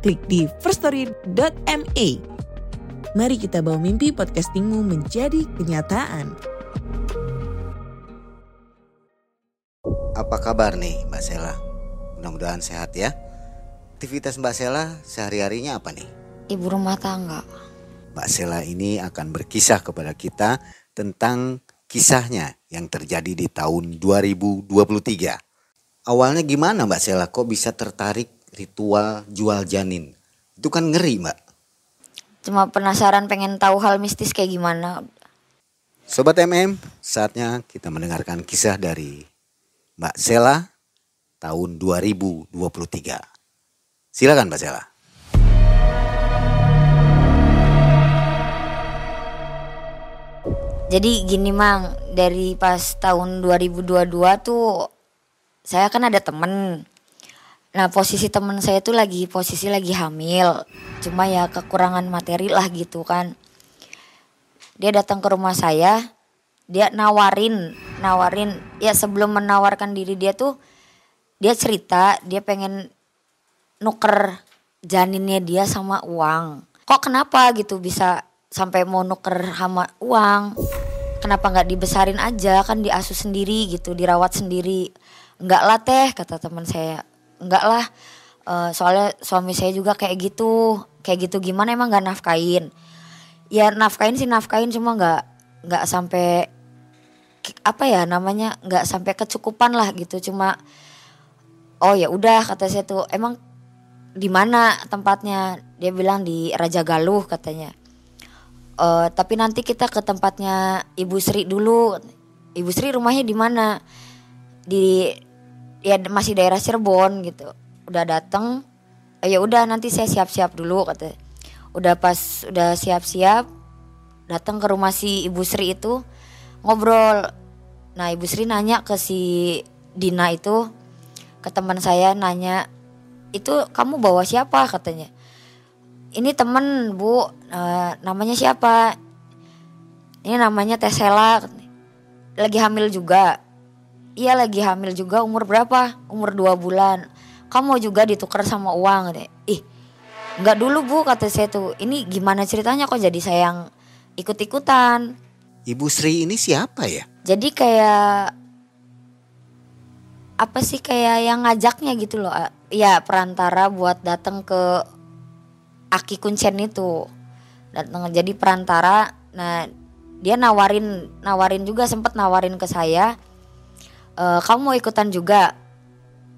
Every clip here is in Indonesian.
klik di firststory.me. Mari kita bawa mimpi podcastingmu menjadi kenyataan. Apa kabar nih Mbak Sela? Mudah-mudahan sehat ya. Aktivitas Mbak Sela sehari-harinya apa nih? Ibu rumah tangga. Mbak Sela ini akan berkisah kepada kita tentang kisahnya yang terjadi di tahun 2023. Awalnya gimana Mbak Sela kok bisa tertarik ritual jual janin? Itu kan ngeri Mbak. Cuma penasaran pengen tahu hal mistis kayak gimana. Sobat MM, saatnya kita mendengarkan kisah dari Mbak Sela tahun 2023. Silakan Mbak Sela. Jadi gini mang, dari pas tahun 2022 tuh saya kan ada temen. Nah posisi temen saya tuh lagi posisi lagi hamil. Cuma ya kekurangan materi lah gitu kan. Dia datang ke rumah saya, dia nawarin, nawarin ya sebelum menawarkan diri dia tuh dia cerita dia pengen nuker janinnya dia sama uang. Kok kenapa gitu bisa sampai mau nuker sama uang? Kenapa nggak dibesarin aja kan diasuh sendiri gitu, dirawat sendiri. Enggak lah teh kata teman saya. Enggak lah. Uh, soalnya suami saya juga kayak gitu. Kayak gitu gimana emang nggak nafkain? Ya nafkain sih nafkain cuma nggak nggak sampai apa ya namanya nggak sampai kecukupan lah gitu cuma oh ya udah kata saya tuh emang di mana tempatnya dia bilang di Raja Galuh katanya uh, tapi nanti kita ke tempatnya Ibu Sri dulu Ibu Sri rumahnya di mana di ya masih daerah Cirebon gitu. Udah dateng ya udah nanti saya siap-siap dulu kata. Udah pas udah siap-siap datang ke rumah si Ibu Sri itu ngobrol. Nah Ibu Sri nanya ke si Dina itu ke teman saya nanya itu kamu bawa siapa? katanya. Ini temen bu uh, namanya siapa? Ini namanya Tesela lagi hamil juga iya lagi hamil juga umur berapa? Umur dua bulan. Kamu juga ditukar sama uang deh ih nggak dulu bu kata saya tuh. Ini gimana ceritanya kok jadi saya yang ikut-ikutan? Ibu Sri ini siapa ya? jadi kayak apa sih kayak yang ngajaknya gitu loh ya perantara buat datang ke Aki Kuncen itu. Datang jadi perantara. Nah dia nawarin nawarin juga sempet nawarin ke saya e, kamu mau ikutan juga?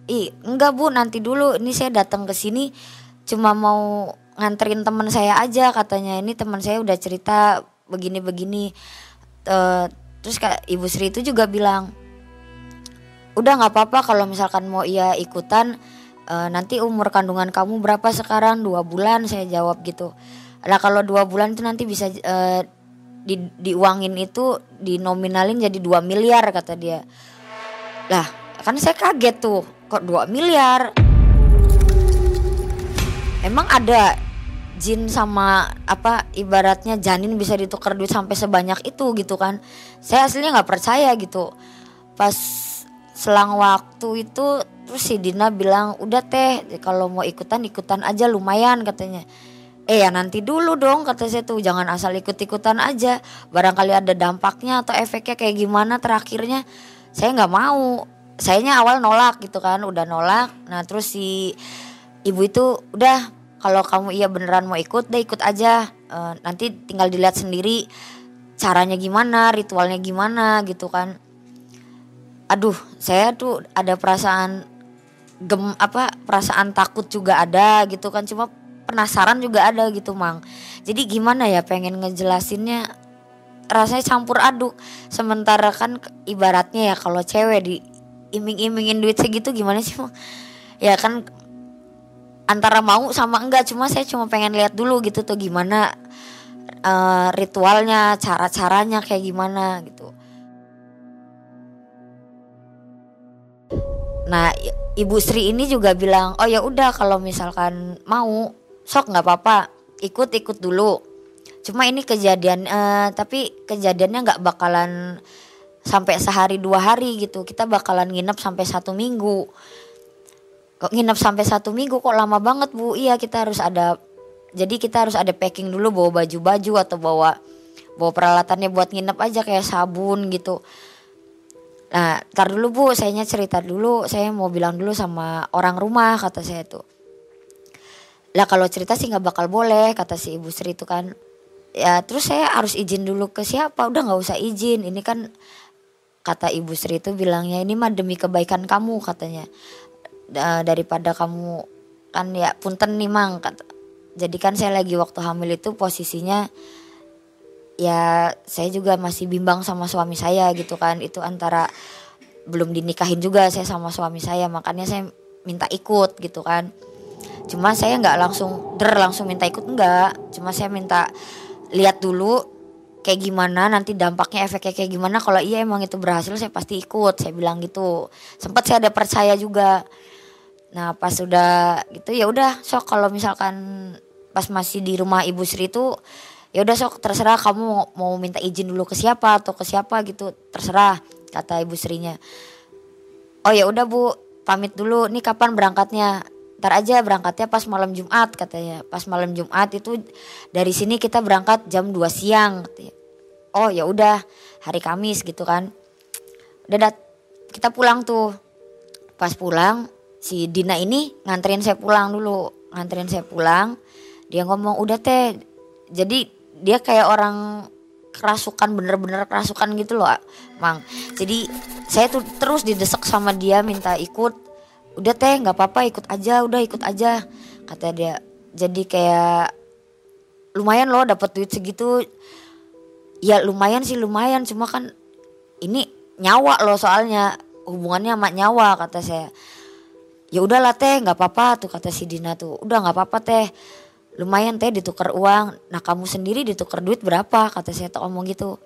Ih enggak bu. Nanti dulu. Ini saya datang ke sini cuma mau nganterin teman saya aja katanya. Ini teman saya udah cerita begini begini e, terus kak ibu Sri itu juga bilang udah nggak apa-apa kalau misalkan mau ia ikutan. E, nanti umur kandungan kamu berapa sekarang? Dua bulan saya jawab gitu. Lah kalau dua bulan itu nanti bisa e, di diuangin itu dinominalin jadi 2 miliar kata dia lah kan saya kaget tuh kok 2 miliar? Emang ada jin sama apa ibaratnya janin bisa ditukar duit sampai sebanyak itu gitu kan? Saya aslinya nggak percaya gitu. Pas selang waktu itu terus si Dina bilang udah teh kalau mau ikutan ikutan aja lumayan katanya. Eh ya nanti dulu dong kata saya tuh jangan asal ikut-ikutan aja. Barangkali ada dampaknya atau efeknya kayak gimana terakhirnya saya nggak mau. Sayanya awal nolak gitu kan udah nolak. Nah terus si ibu itu udah kalau kamu iya beneran mau ikut deh ikut aja. E, nanti tinggal dilihat sendiri caranya gimana ritualnya gimana gitu kan. Aduh saya tuh ada perasaan gem apa perasaan takut juga ada gitu kan. Cuma penasaran juga ada gitu mang. Jadi gimana ya pengen ngejelasinnya rasanya campur aduk. Sementara kan ibaratnya ya kalau cewek di iming-imingin duit segitu gimana sih ya kan antara mau sama enggak cuma saya cuma pengen lihat dulu gitu tuh gimana uh, ritualnya cara caranya kayak gimana gitu. Nah ibu Sri ini juga bilang oh ya udah kalau misalkan mau sok nggak apa-apa ikut ikut dulu cuma ini kejadian uh, tapi kejadiannya nggak bakalan sampai sehari dua hari gitu. Kita bakalan nginep sampai satu minggu. Kok nginep sampai satu minggu? Kok lama banget bu? Iya kita harus ada jadi kita harus ada packing dulu bawa baju-baju atau bawa bawa peralatannya buat nginep aja kayak sabun gitu. Nah tar dulu bu. Saya cerita dulu. Saya mau bilang dulu sama orang rumah kata saya tuh. Lah kalau cerita sih nggak bakal boleh kata si ibu Sri itu kan ya terus saya harus izin dulu ke siapa? Udah nggak usah izin. Ini kan kata ibu Sri itu bilangnya ini mah demi kebaikan kamu katanya. Daripada kamu kan ya punten nih mang kata jadi kan saya lagi waktu hamil itu posisinya ya saya juga masih bimbang sama suami saya gitu kan. Itu antara belum dinikahin juga saya sama suami saya makanya saya minta ikut gitu kan. Cuma saya nggak langsung der langsung minta ikut enggak cuma saya minta lihat dulu kayak gimana nanti dampaknya efeknya kayak gimana. Kalau iya emang itu berhasil saya pasti ikut saya bilang gitu. Sempat saya ada percaya juga. Nah pas udah gitu ya udah sok. Kalau misalkan pas masih di rumah Ibu Sri itu ya udah sok. Terserah kamu mau, mau minta izin dulu ke siapa atau ke siapa gitu terserah kata Ibu Srinya. Oh ya udah Bu pamit dulu. Nih kapan berangkatnya ntar aja berangkatnya pas malam Jumat katanya. Pas malam Jumat itu dari sini kita berangkat jam 2 siang katanya. oh ya udah hari Kamis gitu kan. Udah dat kita pulang tuh. Pas pulang si Dina ini nganterin saya pulang dulu. Nganterin saya pulang dia ngomong udah teh. Jadi dia kayak orang kerasukan bener-bener kerasukan gitu loh mang. Jadi saya tuh terus didesak sama dia minta ikut udah teh nggak apa-apa ikut aja udah ikut aja. Kata dia. Jadi kayak lumayan loh dapat duit segitu. Ya lumayan sih lumayan. Cuma kan ini nyawa loh soalnya. Hubungannya sama nyawa kata saya. Ya udahlah teh nggak apa-apa tuh kata si Dina tuh. Udah nggak apa-apa teh. Lumayan teh ditukar uang. Nah kamu sendiri ditukar duit berapa? kata saya tuh ngomong gitu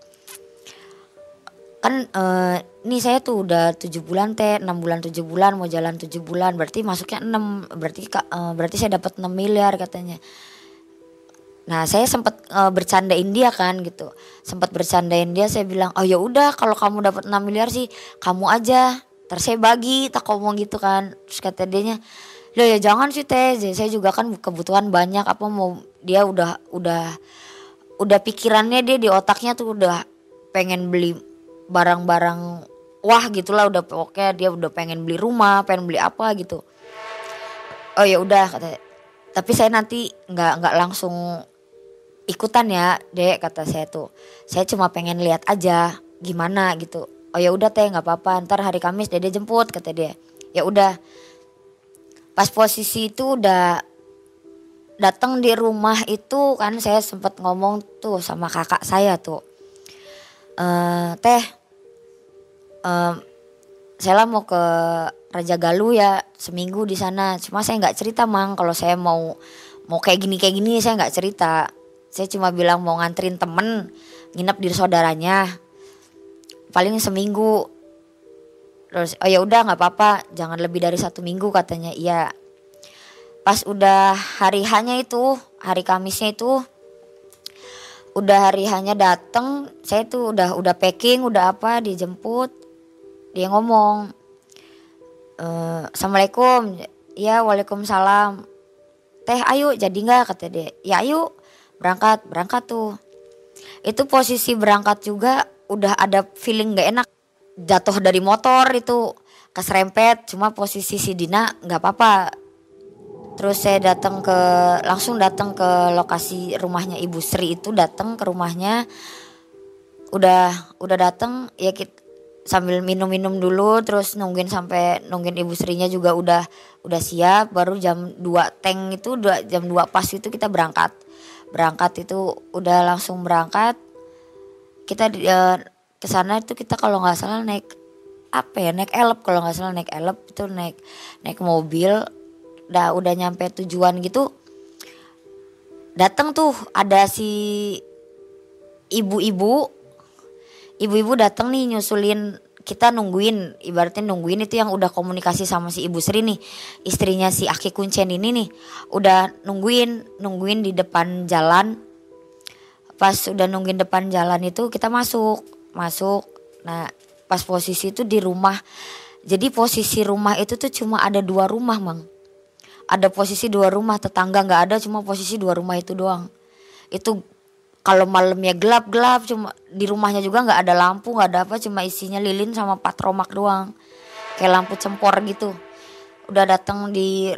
kan uh, ini saya tuh udah tujuh bulan teh enam bulan tujuh bulan mau jalan tujuh bulan berarti masuknya enam berarti uh, berarti saya dapat 6 miliar katanya. Nah saya sempat uh, bercandain dia kan gitu. Sempat bercandain dia saya bilang oh ya udah kalau kamu dapat 6 miliar sih kamu aja. Terus saya bagi tak ngomong gitu kan. Terus kata dia nya lo ya jangan sih teh. Saya juga kan kebutuhan banyak apa mau dia udah udah udah pikirannya dia di otaknya tuh udah pengen beli barang-barang wah gitulah udah pokoknya dia udah pengen beli rumah pengen beli apa gitu. Oh ya udah kata tapi saya nanti nggak nggak langsung ikutan ya dek kata saya tuh. Saya cuma pengen lihat aja gimana gitu. Oh ya udah teh nggak apa-apa. Ntar hari Kamis dede jemput kata dia. Ya udah. Pas posisi itu udah datang di rumah itu kan saya sempat ngomong tuh sama kakak saya tuh e, teh e, saya mau ke Raja Galuh ya seminggu di sana. Cuma saya nggak cerita mang. Kalau saya mau mau kayak gini kayak gini saya nggak cerita. Saya cuma bilang mau nganterin temen nginep di saudaranya. Paling seminggu. Terus oh ya udah nggak apa-apa. Jangan lebih dari satu minggu katanya. Iya. Pas udah hari hanya itu hari Kamisnya itu udah hari hanya dateng saya tuh udah udah packing udah apa dijemput. Dia ngomong e, assalamualaikum. Ya waalaikumsalam. Teh ayo jadi nggak? kata dia. Ya ayo. Berangkat berangkat tuh. Itu posisi berangkat juga udah ada feeling gak enak. Jatuh dari motor itu keserempet cuma posisi si Dina nggak apa-apa terus saya datang ke langsung datang ke lokasi rumahnya Ibu Sri itu datang ke rumahnya. Udah udah datang ya kita sambil minum-minum dulu terus nungguin sampai nungguin ibu Srinya juga udah udah siap. Baru jam 2 tank itu dua, jam 2 pas itu kita berangkat. Berangkat itu udah langsung berangkat. Kita uh, ke sana itu kita kalau nggak salah naik apa ya naik elep. Kalau nggak salah naik elep itu naik naik mobil udah udah nyampe tujuan gitu datang tuh ada si ibu-ibu. Ibu-ibu datang nih nyusulin kita nungguin ibaratnya nungguin itu yang udah komunikasi sama si ibu Sri nih istrinya si Aki Kuncen ini nih udah nungguin nungguin di depan jalan. Pas udah nungguin depan jalan itu kita masuk masuk. Nah pas posisi itu di rumah. Jadi posisi rumah itu tuh cuma ada dua rumah mang ada posisi dua rumah tetangga nggak ada cuma posisi dua rumah itu doang. Itu kalau malamnya gelap-gelap cuma di rumahnya juga nggak ada lampu nggak ada apa cuma isinya lilin sama patromak doang. Kayak lampu cempor gitu. Udah datang di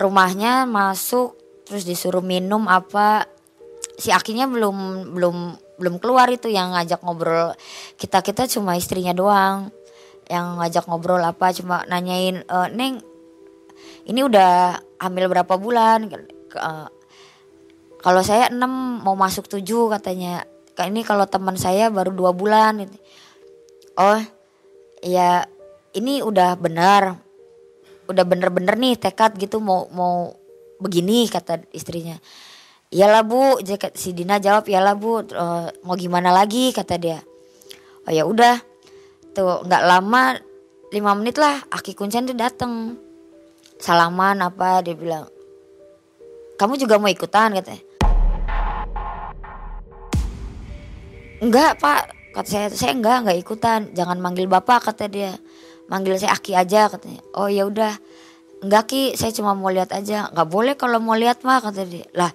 rumahnya masuk terus disuruh minum apa. Si akinya belum belum belum keluar itu yang ngajak ngobrol kita kita cuma istrinya doang. Yang ngajak ngobrol apa cuma nanyain e, neng ini udah hamil berapa bulan? Uh, kalau saya enam mau masuk tujuh katanya. Ini kalau teman saya baru dua bulan gitu. oh ya ini udah benar. Udah bener-bener nih tekad gitu mau mau begini kata istrinya. Iyalah bu si Dina jawab iyalah bu e, mau gimana lagi? kata dia. Oh ya udah. Tuh nggak lama lima menit lah aki kuncen tuh dateng salaman apa dia bilang kamu juga mau ikutan? katanya. Enggak pak kata saya. Saya enggak enggak ikutan. Jangan manggil bapak kata dia. Manggil saya Aki aja katanya. Oh ya udah. Enggak Ki saya cuma mau lihat aja. Nggak boleh kalau mau lihat mah kata dia. Lah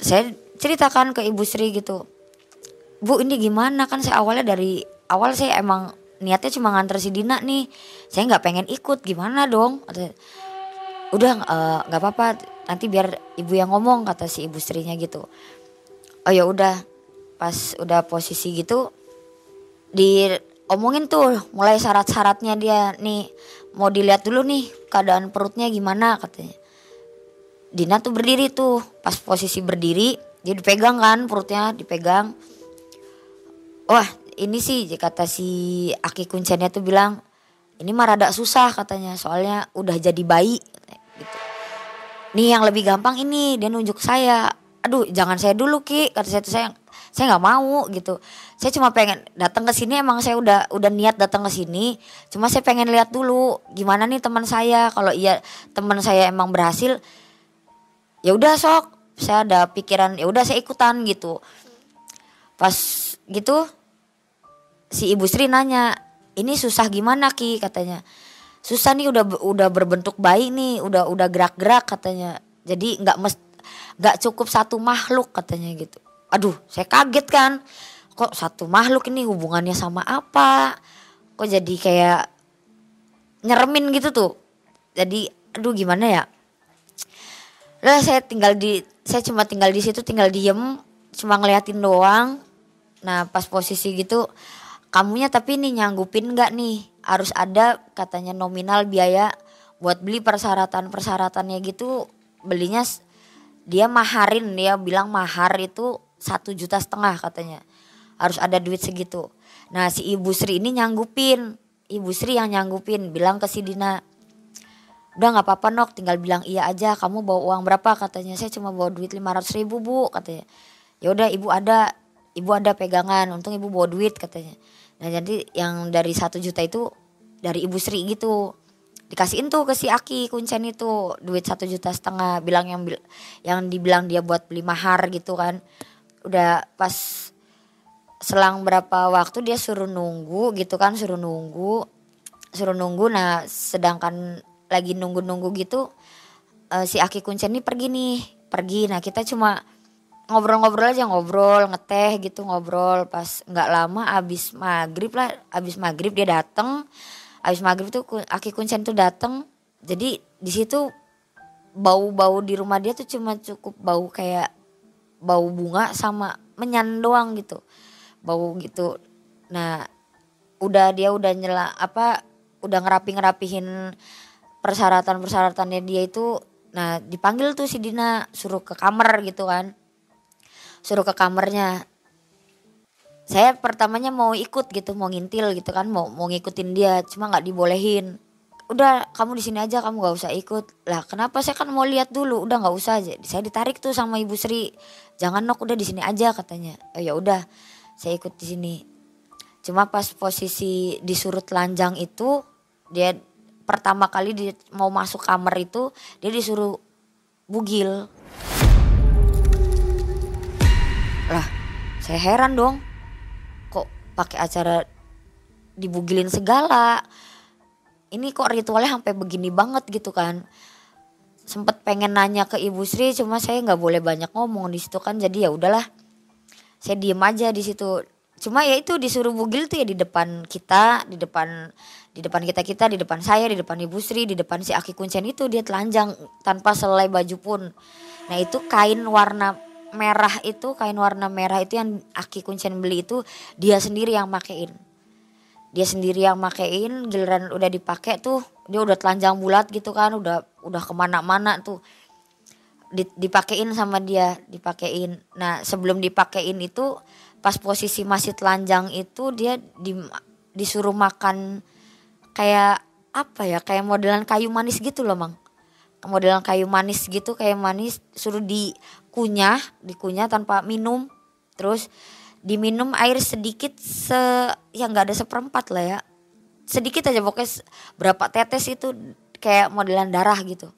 saya ceritakan ke ibu Sri gitu. Bu ini gimana? Kan saya awalnya dari awal saya emang niatnya cuma nganter si Dina nih. Saya nggak pengen ikut gimana dong? Udah eh, nggak uh, apa-apa nanti biar ibu yang ngomong kata si ibu Srinya gitu. Oh ya udah. Pas udah posisi gitu diomongin tuh mulai syarat-syaratnya dia nih. Mau dilihat dulu nih keadaan perutnya gimana katanya. Dina tuh berdiri tuh. Pas posisi berdiri dia dipegang kan perutnya dipegang. Wah ini sih kata si Aki Kuncennya tuh bilang ini mah rada susah katanya. Soalnya udah jadi bayi gitu. Nih yang lebih gampang ini dia nunjuk saya. Aduh jangan saya dulu Ki kata saya. Tuh saya saya nggak mau gitu. Saya cuma pengen datang ke sini emang saya udah udah niat datang ke sini. Cuma saya pengen lihat dulu gimana nih teman saya. Kalau iya teman saya emang berhasil ya udah sok. Saya ada pikiran ya udah saya ikutan gitu. Pas gitu si ibu Sri nanya ini susah gimana ki? katanya. Susah nih udah udah berbentuk bayi nih udah udah gerak-gerak katanya. Jadi nggak mes nggak cukup satu makhluk katanya gitu. Aduh saya kaget kan? Kok satu makhluk ini hubungannya sama apa? Kok jadi kayak nyeremin gitu tuh? Jadi aduh gimana ya? Lah saya tinggal di saya cuma tinggal di situ tinggal diem cuma ngeliatin doang. Nah pas posisi gitu kamunya tapi nih nyanggupin nggak nih? Harus ada katanya nominal biaya buat beli persyaratan persyaratannya gitu. Belinya dia maharin dia bilang mahar itu satu juta setengah katanya. Harus ada duit segitu. Nah si ibu Sri ini nyanggupin. Ibu Sri yang nyanggupin bilang ke si Dina udah nggak apa-apa nok. Tinggal bilang iya aja. Kamu bawa uang berapa? Katanya saya cuma bawa duit lima ratus ribu bu katanya. Ya udah ibu ada. Ibu ada pegangan. Untung ibu bawa duit katanya nah jadi yang dari satu juta itu dari ibu Sri gitu. Dikasihin tuh ke si Aki kuncen itu. Duit satu juta setengah bilang yang yang dibilang dia buat beli mahar gitu kan. Udah pas selang berapa waktu dia suruh nunggu gitu kan suruh nunggu suruh nunggu. Nah sedangkan lagi nunggu-nunggu gitu uh, si Aki Kuncen ini pergi nih pergi. Nah kita cuma ngobrol-ngobrol aja ngobrol ngeteh gitu ngobrol. Pas nggak lama abis maghrib lah abis maghrib dia dateng. Abis maghrib tuh Aki Kuncen tuh dateng. Jadi di situ bau-bau di rumah dia tuh cuma cukup bau kayak bau bunga sama menyan doang gitu. Bau gitu. Nah udah dia udah nyela apa udah ngerapi ngerapihin persyaratan persyaratannya dia itu nah dipanggil tuh si Dina suruh ke kamar gitu kan suruh ke kamarnya. Saya pertamanya mau ikut gitu mau ngintil gitu kan mau mau ngikutin dia cuma nggak dibolehin. Udah kamu di sini aja kamu gak usah ikut. Lah kenapa? Saya kan mau lihat dulu. Udah nggak usah. Aja saya ditarik tuh sama ibu Sri. Jangan nok udah di sini aja katanya. Oh ya udah saya ikut di sini. Cuma pas posisi disuruh telanjang itu dia pertama kali dia mau masuk kamar itu dia disuruh bugil saya heran dong. Kok pakai acara dibugilin segala? Ini kok ritualnya sampai begini banget gitu kan? Sempet pengen nanya ke ibu Sri cuma saya nggak boleh banyak ngomong di situ kan. Jadi ya udahlah saya diem aja di situ. Cuma ya itu disuruh bugil tuh ya di depan kita di depan di depan kita kita di depan saya di depan ibu Sri di depan si Aki Kuncen itu dia telanjang tanpa selai baju pun. Nah itu kain warna merah itu kain warna merah itu yang Aki Kuncen beli itu dia sendiri yang makein. Dia sendiri yang makein giliran udah dipakai tuh dia udah telanjang bulat gitu kan udah udah ke mana-mana tuh. Dipakein sama dia dipakein. Nah sebelum dipakein itu pas posisi masih telanjang itu dia di, disuruh makan kayak apa ya kayak modelan kayu manis gitu loh mang modelan kayu manis gitu kayak manis suruh dikunyah dikunyah tanpa minum. Terus diminum air sedikit se yang nggak ada seperempat lah ya. Sedikit aja pokoknya berapa tetes itu kayak modelan darah gitu.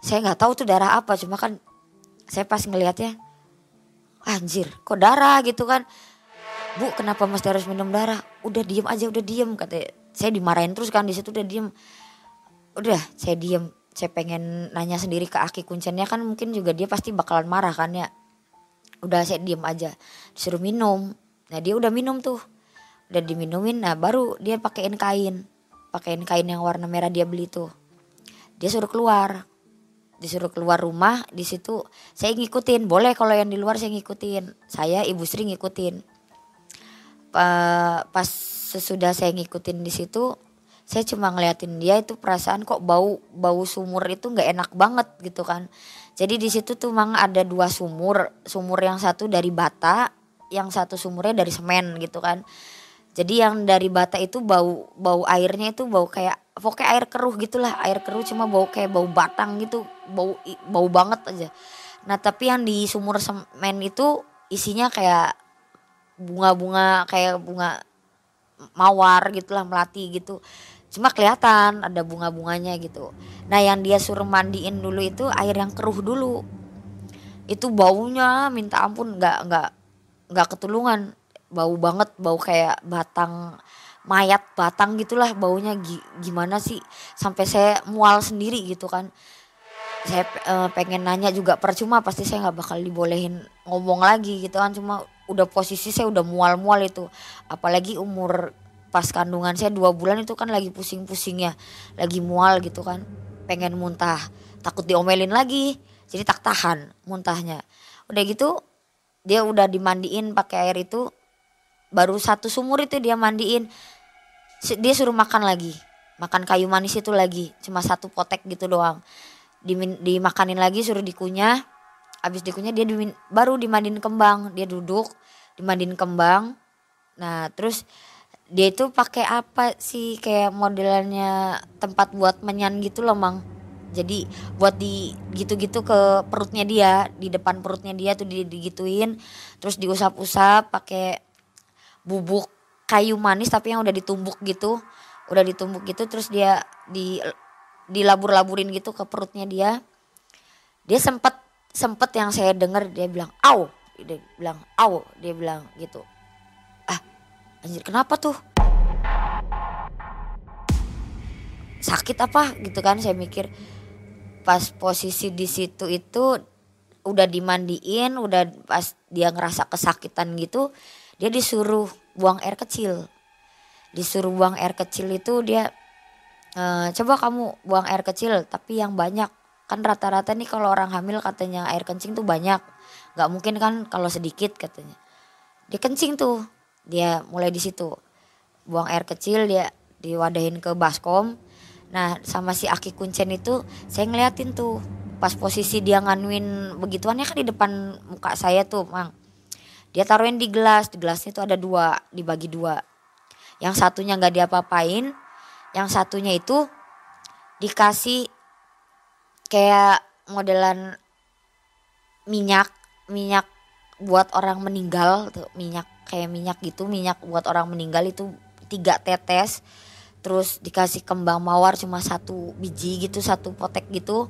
Saya nggak tahu tuh darah apa cuma kan saya pas ngelihatnya anjir kok darah gitu kan? Bu kenapa mesti harus minum darah? Udah diem aja udah diem kata saya dimarahin terus kan di situ udah diem. Udah saya diem saya pengen nanya sendiri ke aki kuncennya kan mungkin juga dia pasti bakalan marah kan ya. Udah saya diem aja. Disuruh minum. Nah dia udah minum tuh. Udah diminumin nah baru dia pakein kain. Pakein kain yang warna merah dia beli tuh. Dia suruh keluar. Disuruh keluar rumah di situ saya ngikutin. Boleh kalau yang di luar saya ngikutin. Saya ibu Sri ngikutin. Pas sesudah saya ngikutin di situ saya cuma ngeliatin dia itu perasaan kok bau bau sumur itu nggak enak banget gitu kan jadi di situ tuh memang ada dua sumur, sumur yang satu dari bata, yang satu sumurnya dari semen gitu kan. Jadi yang dari bata itu bau bau airnya itu bau kayak pokoknya air keruh gitulah, air keruh cuma bau kayak bau batang gitu, bau bau banget aja. Nah, tapi yang di sumur semen itu isinya kayak bunga-bunga kayak bunga mawar gitulah melati gitu cuma kelihatan ada bunga-bunganya gitu. Nah yang dia suruh mandiin dulu itu air yang keruh dulu. Itu baunya minta ampun nggak nggak nggak ketulungan. Bau banget bau kayak batang mayat batang gitulah baunya. Gimana sih? Sampai saya mual sendiri gitu kan. Saya e, pengen nanya juga percuma pasti saya nggak bakal dibolehin ngomong lagi gitu kan. Cuma udah posisi saya udah mual-mual itu. Apalagi umur pas kandungan saya dua bulan itu kan lagi pusing-pusingnya lagi mual gitu kan pengen muntah takut diomelin lagi jadi tak tahan muntahnya. Udah gitu dia udah dimandiin pakai air itu baru satu sumur itu dia mandiin. Dia suruh makan lagi makan kayu manis itu lagi cuma satu potek gitu doang. Dimin, dimakanin lagi suruh dikunyah habis dikunyah dia dimin, baru dimandiin kembang dia duduk dimandiin kembang. Nah terus dia itu pakai apa sih? Kayak modelannya tempat buat menyan gitu loh mang. Jadi buat di gitu-gitu ke perutnya dia di depan perutnya dia tuh digituin terus diusap-usap pakai bubuk kayu manis tapi yang udah ditumbuk gitu udah ditumbuk gitu terus dia di dilabur-laburin gitu ke perutnya dia. Dia sempet sempet yang saya dengar dia bilang au! Dia bilang au! Dia bilang gitu anjir kenapa tuh? Sakit apa? Gitu kan saya mikir. Pas posisi di situ itu udah dimandiin udah pas dia ngerasa kesakitan gitu dia disuruh buang air kecil. Disuruh buang air kecil itu dia e, coba kamu buang air kecil tapi yang banyak. Kan rata-rata nih kalau orang hamil katanya air kencing tuh banyak. Nggak mungkin kan kalau sedikit katanya. Dia kencing tuh dia mulai di situ. Buang air kecil dia diwadahin ke baskom. Nah sama si Aki Kuncen itu saya ngeliatin tuh pas posisi dia nganuin begituannya kan di depan muka saya tuh mang. Dia taruhin di gelas di gelasnya itu ada dua dibagi dua. Yang satunya nggak diapa-apain yang satunya itu dikasih kayak modelan minyak minyak buat orang meninggal tuh minyak kayak minyak gitu minyak buat orang meninggal itu tiga tetes terus dikasih kembang mawar cuma satu biji gitu satu potek gitu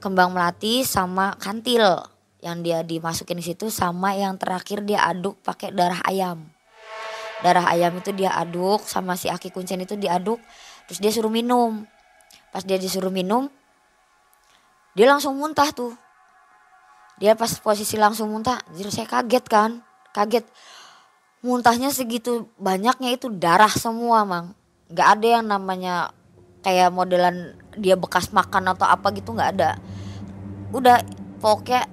kembang melati sama kantil yang dia dimasukin di situ sama yang terakhir dia aduk pakai darah ayam. Darah ayam itu dia aduk sama si aki kuncen itu diaduk terus dia suruh minum. Pas dia disuruh minum dia langsung muntah tuh. Dia pas posisi langsung muntah jadi saya kaget kan kaget muntahnya segitu banyaknya itu darah semua mang. Nggak ada yang namanya kayak modelan dia bekas makan atau apa gitu nggak ada. Udah pokoknya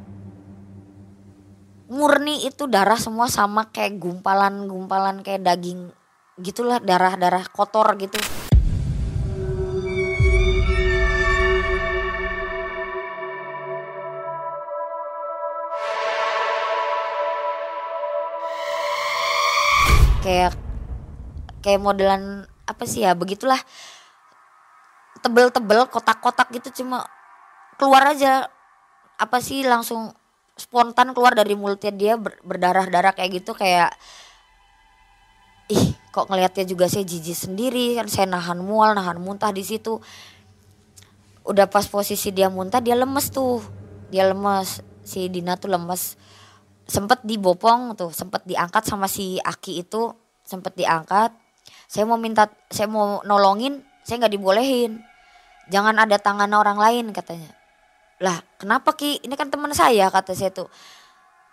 murni itu darah semua sama kayak gumpalan-gumpalan kayak daging gitulah darah-darah kotor gitu kayak kayak modelan apa sih ya begitulah. Tebel-tebel kotak-kotak gitu cuma keluar aja. Apa sih langsung spontan keluar dari mulutnya dia ber, berdarah-darah kayak gitu kayak ih kok ngelihatnya juga saya jijik sendiri kan saya nahan mual nahan muntah di situ. Udah pas posisi dia muntah dia lemes tuh. Dia lemes si Dina tuh lemes sempet dibopong tuh sempet diangkat sama si Aki itu sempet diangkat. Saya mau minta saya mau nolongin saya nggak dibolehin. Jangan ada tangan orang lain katanya. Lah kenapa ki? Ini kan teman saya kata saya tuh.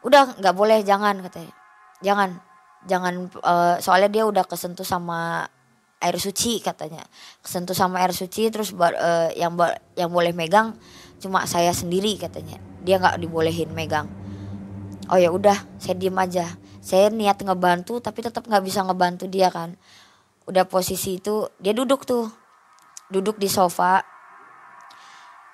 Udah nggak boleh jangan katanya. Jangan jangan uh, soalnya dia udah kesentuh sama air suci katanya. Kesentuh sama air suci terus uh, yang yang boleh megang cuma saya sendiri katanya. Dia nggak dibolehin megang oh ya udah saya diem aja. Saya niat ngebantu tapi tetap nggak bisa ngebantu dia kan. Udah posisi itu dia duduk tuh. Duduk di sofa.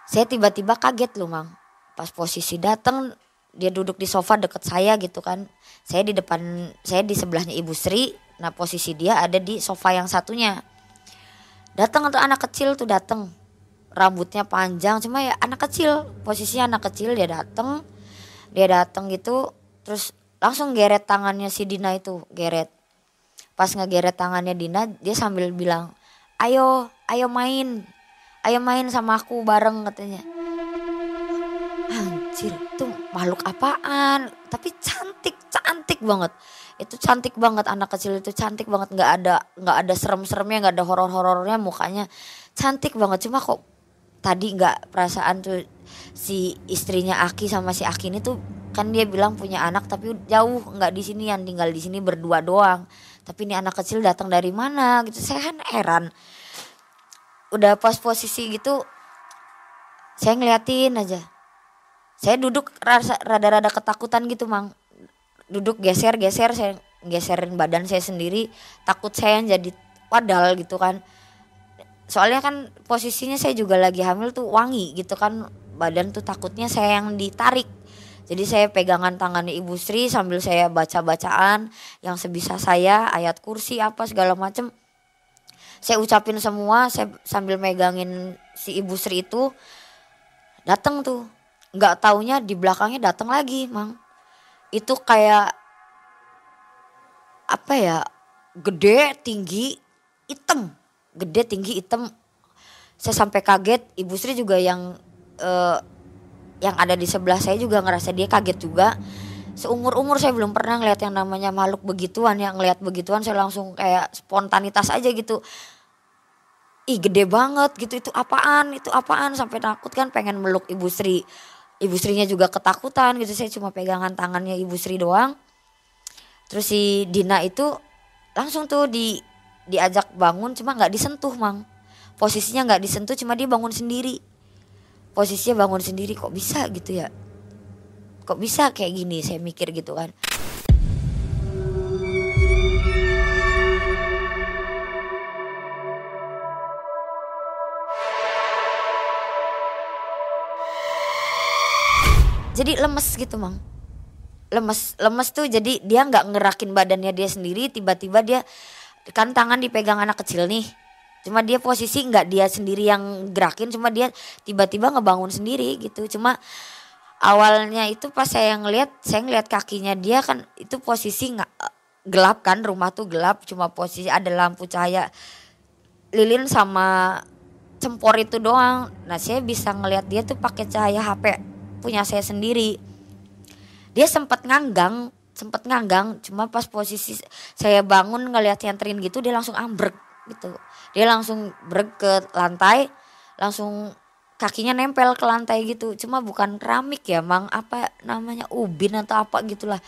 Saya tiba-tiba kaget loh mang. Pas posisi datang dia duduk di sofa deket saya gitu kan. Saya di depan saya di sebelahnya ibu Sri. Nah posisi dia ada di sofa yang satunya. Datang tuh anak kecil tuh datang rambutnya panjang cuma ya anak kecil posisinya anak kecil dia datang dia datang gitu terus langsung geret tangannya si Dina itu geret. Pas ngegeret tangannya Dina dia sambil bilang ayo ayo main ayo main sama aku bareng katanya. Anjir itu makhluk apaan? Tapi cantik cantik banget. Itu cantik banget anak kecil itu cantik banget. Nggak ada nggak ada serem-seremnya nggak ada horor-horornya mukanya. Cantik banget cuma kok tadi nggak perasaan tuh si istrinya Aki sama si Aki ini tuh kan dia bilang punya anak tapi jauh nggak di sini yang tinggal di sini berdua doang. Tapi ini anak kecil datang dari mana gitu saya kan heran. Udah pas posisi gitu saya ngeliatin aja. Saya duduk rasa rada-rada ketakutan gitu mang. Duduk geser-geser saya geserin badan saya sendiri takut saya yang jadi wadal gitu kan soalnya kan posisinya saya juga lagi hamil tuh wangi gitu kan badan tuh takutnya saya yang ditarik jadi saya pegangan tangannya Ibu Sri sambil saya baca-bacaan yang sebisa saya, ayat kursi apa segala macem. Saya ucapin semua, saya sambil megangin si Ibu Sri itu. Datang tuh. Nggak taunya di belakangnya datang lagi, Mang. Itu kayak apa ya? Gede, tinggi, hitam. Gede, tinggi, hitam. Saya sampai kaget, Ibu Sri juga yang uh, yang ada di sebelah saya juga ngerasa dia kaget juga. Seumur umur saya belum pernah ngeliat yang namanya makhluk begituan yang ngeliat begituan saya langsung kayak spontanitas aja gitu. Ih gede banget gitu itu apaan itu apaan? Sampai takut kan pengen meluk ibu Sri. Ibu Srinya juga ketakutan gitu saya cuma pegangan tangannya ibu Sri doang. Terus si Dina itu langsung tuh di diajak bangun cuma nggak disentuh mang. Posisinya nggak disentuh cuma dia bangun sendiri. Posisinya bangun sendiri kok bisa gitu ya? Kok bisa kayak gini? Saya mikir gitu kan. Jadi lemes gitu mang. Lemes lemes tuh jadi dia nggak ngerakin badannya dia sendiri tiba-tiba dia kan tangan dipegang anak kecil nih. Cuma dia posisi nggak dia sendiri yang gerakin cuma dia tiba-tiba ngebangun sendiri gitu. Cuma awalnya itu pas saya ngeliat saya ngeliat kakinya dia kan itu posisi nggak gelap kan rumah tuh gelap. Cuma posisi ada lampu cahaya lilin sama cempor itu doang. Nah saya bisa ngeliat dia tuh pakai cahaya HP punya saya sendiri. Dia sempat nganggang sempat nganggang cuma pas posisi saya bangun ngeliat nyentrin gitu dia langsung ambrek gitu. Dia langsung brek ke lantai langsung kakinya nempel ke lantai gitu. Cuma bukan keramik ya mang. Apa namanya ubin atau apa gitulah.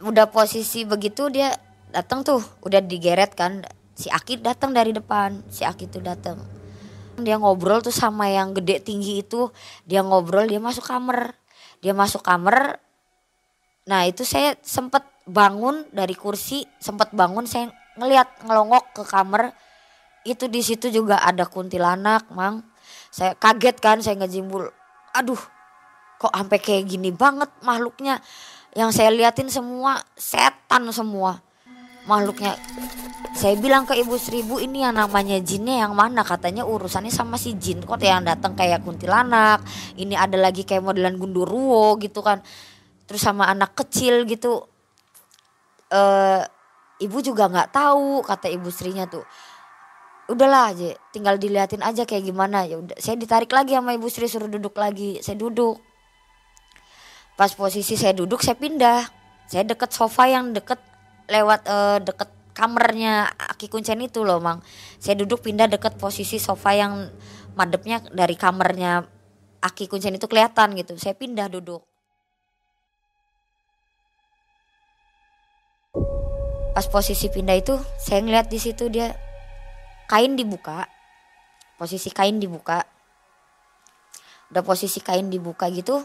Udah posisi begitu dia datang tuh. Udah digeret kan. Si Aki datang dari depan. Si Aki tuh datang dia ngobrol tuh sama yang gede tinggi itu. Dia ngobrol dia masuk kamar dia masuk kamar Nah itu saya sempat bangun dari kursi, sempat bangun saya ngelihat ngelongok ke kamar. Itu di situ juga ada kuntilanak, mang. Saya kaget kan, saya ngejimbul. Aduh, kok sampai kayak gini banget makhluknya. Yang saya liatin semua setan semua makhluknya. Saya bilang ke ibu seribu ini yang namanya jinnya yang mana katanya urusannya sama si jin kok yang datang kayak kuntilanak ini ada lagi kayak modelan gundurwo gitu kan terus sama anak kecil gitu eh ibu juga nggak tahu kata ibu istrinya tuh. Udahlah aja tinggal diliatin aja kayak gimana. Ya udah saya ditarik lagi sama ibu Sri suruh duduk lagi. Saya duduk. Pas posisi saya duduk saya pindah. Saya deket sofa yang deket lewat uh, deket kamarnya Aki Kuncen itu loh mang. Saya duduk pindah deket posisi sofa yang madepnya dari kamarnya Aki Kuncen itu kelihatan gitu. Saya pindah duduk pas posisi pindah itu saya ngeliat di situ dia kain dibuka. Posisi kain dibuka. Udah posisi kain dibuka gitu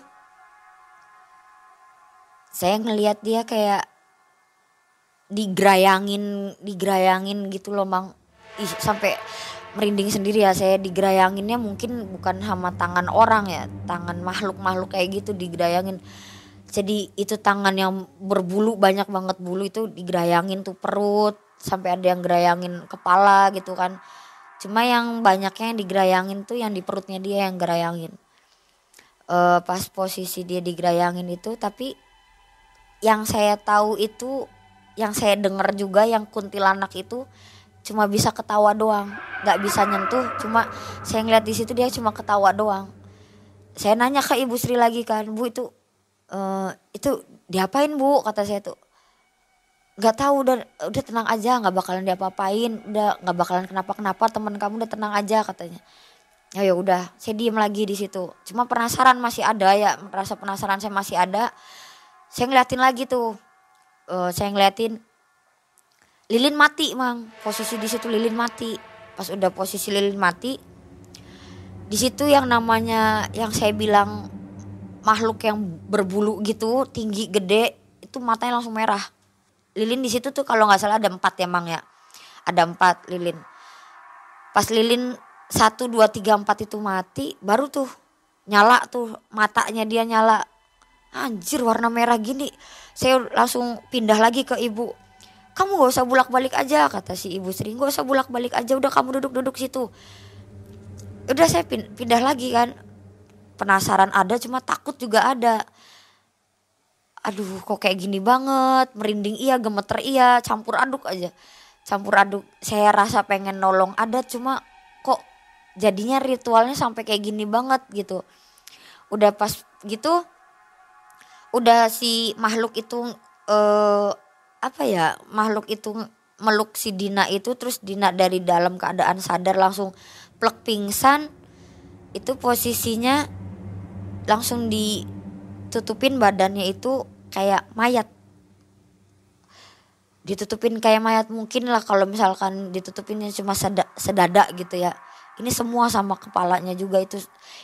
saya ngeliat dia kayak digerayangin digerayangin gitu loh mang. Ih, sampai merinding sendiri ya saya digerayanginnya mungkin bukan sama tangan orang ya tangan makhluk makhluk kayak gitu digerayangin jadi itu tangan yang berbulu banyak banget bulu itu digerayangin tuh perut sampai ada yang gerayangin kepala gitu kan. Cuma yang banyaknya yang digerayangin tuh yang di perutnya dia yang gerayangin. E, pas posisi dia digerayangin itu tapi yang saya tahu itu yang saya dengar juga yang kuntilanak itu cuma bisa ketawa doang nggak bisa nyentuh. Cuma saya ngeliat di situ dia cuma ketawa doang. Saya nanya ke ibu Sri lagi kan bu itu uh, itu diapain bu? Kata saya tuh. Nggak tahu udah udah tenang aja nggak bakalan diapa-apain. Udah nggak bakalan kenapa-kenapa teman kamu udah tenang aja katanya. Ya ya udah saya diem lagi di situ. Cuma penasaran masih ada ya rasa penasaran saya masih ada. Saya ngeliatin lagi tuh. Uh, saya ngeliatin lilin mati mang. Posisi di situ lilin mati. Pas udah posisi lilin mati di situ yang namanya yang saya bilang makhluk yang berbulu gitu tinggi gede itu matanya langsung merah. Lilin di situ tuh kalau nggak salah ada empat ya mang ya? Ada empat lilin. Pas lilin satu dua tiga empat itu mati baru tuh nyala tuh matanya dia nyala. Anjir warna merah gini. Saya langsung pindah lagi ke ibu. Kamu gak usah bulak balik aja kata si ibu sering gak usah bulak balik aja udah kamu duduk duduk situ. Udah saya pindah lagi kan penasaran ada cuma takut juga ada. Aduh kok kayak gini banget merinding iya gemeter iya campur aduk aja. Campur aduk saya rasa pengen nolong ada cuma kok jadinya ritualnya sampai kayak gini banget gitu. Udah pas gitu udah si makhluk itu eh apa ya makhluk itu meluk si Dina itu terus Dina dari dalam keadaan sadar langsung plek pingsan itu posisinya langsung ditutupin badannya itu kayak mayat. Ditutupin kayak mayat mungkin lah kalau misalkan ditutupinnya cuma seda, sedada gitu ya. Ini semua sama kepalanya juga itu.